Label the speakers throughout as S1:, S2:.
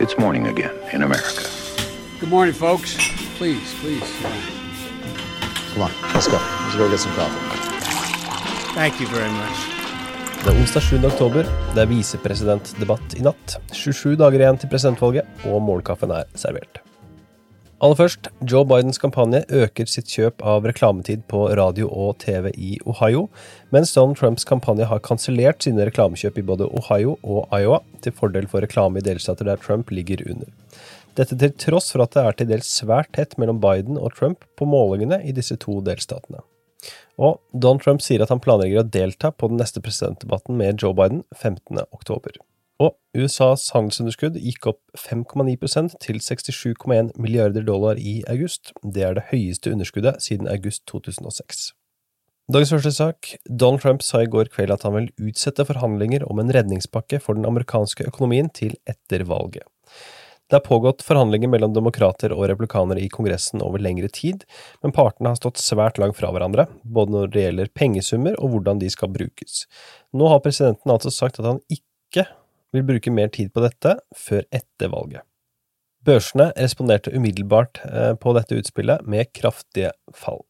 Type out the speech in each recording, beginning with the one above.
S1: It's morning again in America.
S2: Good morning, folks. Please, please.
S3: Come on, let's go. Let's go get some coffee.
S2: Thank you very much.
S4: Det er onsdag 7. oktober. Det er visepresidentdebatt i natt. 27 dager igjen til presidentvalget, og morgenkaffen er servert. Aller først, Joe Bidens kampanje øker sitt kjøp av reklametid på radio og TV i Ohio, mens Donald Trumps kampanje har kansellert sine reklamekjøp i både Ohio og Iowa, til fordel for reklame i delstater der Trump ligger under. Dette til tross for at det er til dels svært tett mellom Biden og Trump på målingene i disse to delstatene. Og Donald Trump sier at han planlegger å delta på den neste presidentdebatten med Joe Biden 15. oktober. Og USAs handelsunderskudd gikk opp 5,9% til 67,1 milliarder dollar i august. Det er det høyeste underskuddet siden august 2006. Dagens første sak. Donald Trump sa i går kveld at han vil utsette forhandlinger om en redningspakke for den amerikanske økonomien til etter valget. Det har pågått forhandlinger mellom demokrater og replikanere i Kongressen over lengre tid, men partene har stått svært langt fra hverandre, både når det gjelder pengesummer og hvordan de skal brukes. Nå har presidenten altså sagt at han ikke vil bruke mer tid på dette før etter valget. Børsene responderte umiddelbart eh, på dette utspillet med kraftige fall.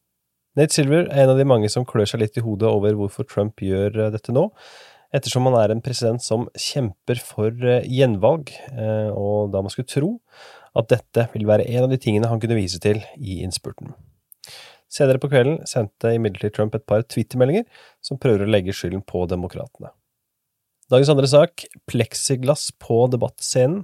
S4: Nate Silver er en av de mange som klør seg litt i hodet over hvorfor Trump gjør eh, dette nå, ettersom han er en president som kjemper for eh, gjenvalg, og da man skulle tro at dette vil være en av de tingene han kunne vise til i innspurten. Senere på kvelden sendte imidlertid Trump et par twittermeldinger som prøver å legge skylden på demokratene. Dagens andre sak, pleksiglass på debattscenen.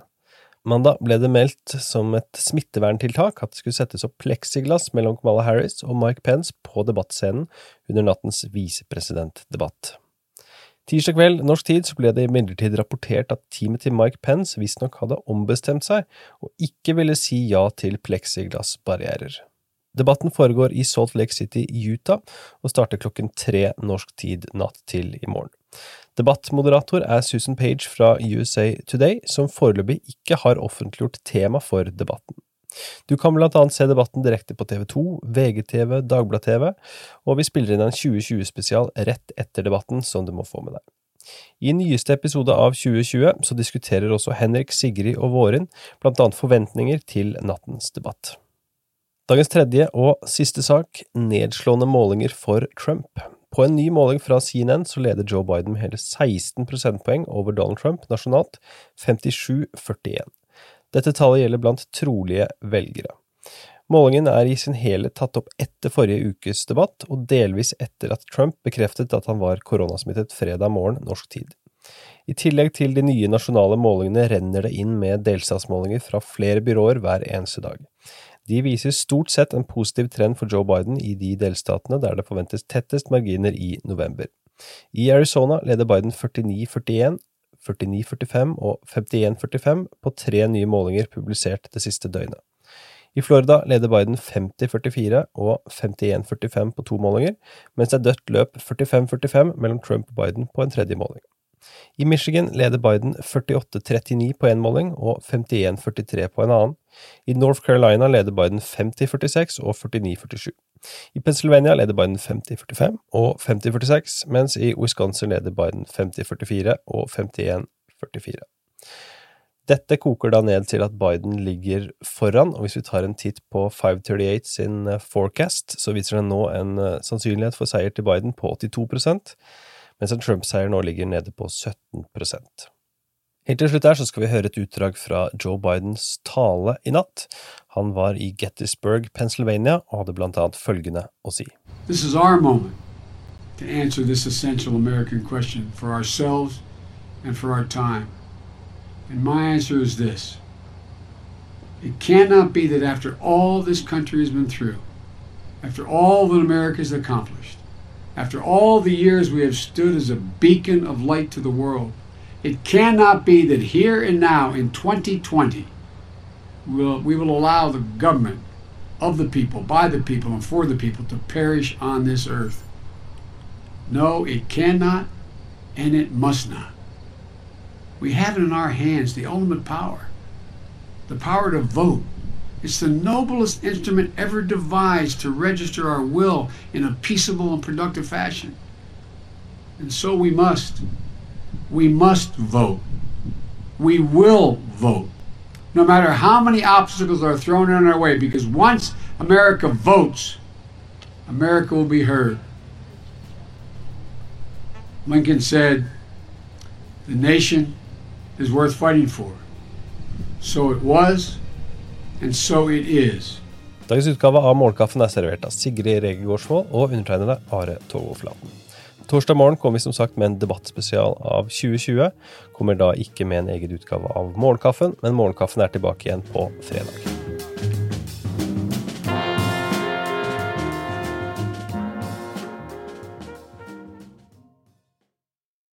S4: Mandag ble det meldt som et smitteverntiltak at det skulle settes opp pleksiglass mellom Kamala Harris og Mike Pence på debattscenen under nattens visepresidentdebatt. Tirsdag kveld norsk tid så ble det imidlertid rapportert at teamet til Mike Pence visstnok hadde ombestemt seg og ikke ville si ja til pleksiglassbarrierer. Debatten foregår i Salt Lake City, Utah, og starter klokken tre norsk tid natt til i morgen. Debattmoderator er Susan Page fra USA Today, som foreløpig ikke har offentliggjort tema for debatten. Du kan blant annet se debatten direkte på TV2, VGTV, Dagblad-TV, og vi spiller inn en 2020-spesial rett etter debatten som du må få med deg. I nyeste episode av 2020 så diskuterer også Henrik, Sigrid og Vårin blant annet forventninger til nattens debatt. Dagens tredje og siste sak, nedslående målinger for Trump. På en ny måling fra CNN så leder Joe Biden med hele 16 prosentpoeng over Donald Trump nasjonalt, 57-41. Dette tallet gjelder blant trolige velgere. Målingen er i sin helhet tatt opp etter forrige ukes debatt, og delvis etter at Trump bekreftet at han var koronasmittet fredag morgen norsk tid. I tillegg til de nye nasjonale målingene renner det inn med delstatsmålinger fra flere byråer hver eneste dag. De viser stort sett en positiv trend for Joe Biden i de delstatene der det forventes tettest marginer i november. I Arizona leder Biden 49-41, 49-45 og 51-45 på tre nye målinger publisert det siste døgnet. I Florida leder Biden 50-44 og 51-45 på to målinger, mens det er dødt løp 45-45 mellom Trump og Biden på en tredje måling. I Michigan leder Biden 48-39 på én måling og 51-43 på en annen. I North Carolina leder Biden 50-46 og 49-47. I Pennsylvania leder Biden 50-45 og 50-46, mens i Wisconsin leder Biden 50-44 og 51-44. Dette koker da ned til at Biden ligger foran, og hvis vi tar en titt på 538 sin eh, forecast, så viser den nå en eh, sannsynlighet for seier til Biden på 82 mens en Trump-seier nå ligger nede på 17 Helt til slutt her så skal vi høre et utdrag fra Joe Bidens tale i natt. Han var i Gettysburg, Pennsylvania, og hadde blant annet følgende å si.
S2: This is our moment to answer this essential American question for ourselves and for our time. And my answer is this. It cannot be that after all this country has been through, after all that America has accomplished, after all the years we have stood as a beacon of light to the world, it cannot be that here and now in 2020, we'll, we will allow the government of the people, by the people, and for the people to perish on this earth. No, it cannot and it must not. We have it in our hands the ultimate power the power to vote it's the noblest instrument ever devised to register our will in a peaceable and productive fashion. And so we must. We must vote. We will vote. no matter how many obstacles are thrown in our way, because once America votes, America will be heard. Lincoln said, The nation is worth fighting for. So it was,
S4: Dagens utgave av Målkaffen er servert av Sigrid Rege Gårdsvold og undertegnede Are Torvoflaten. Torsdag morgen kommer vi som sagt med en debattspesial av 2020. Kommer da ikke med en egen utgave av Morgenkaffen, men Morgenkaffen er tilbake igjen på fredag.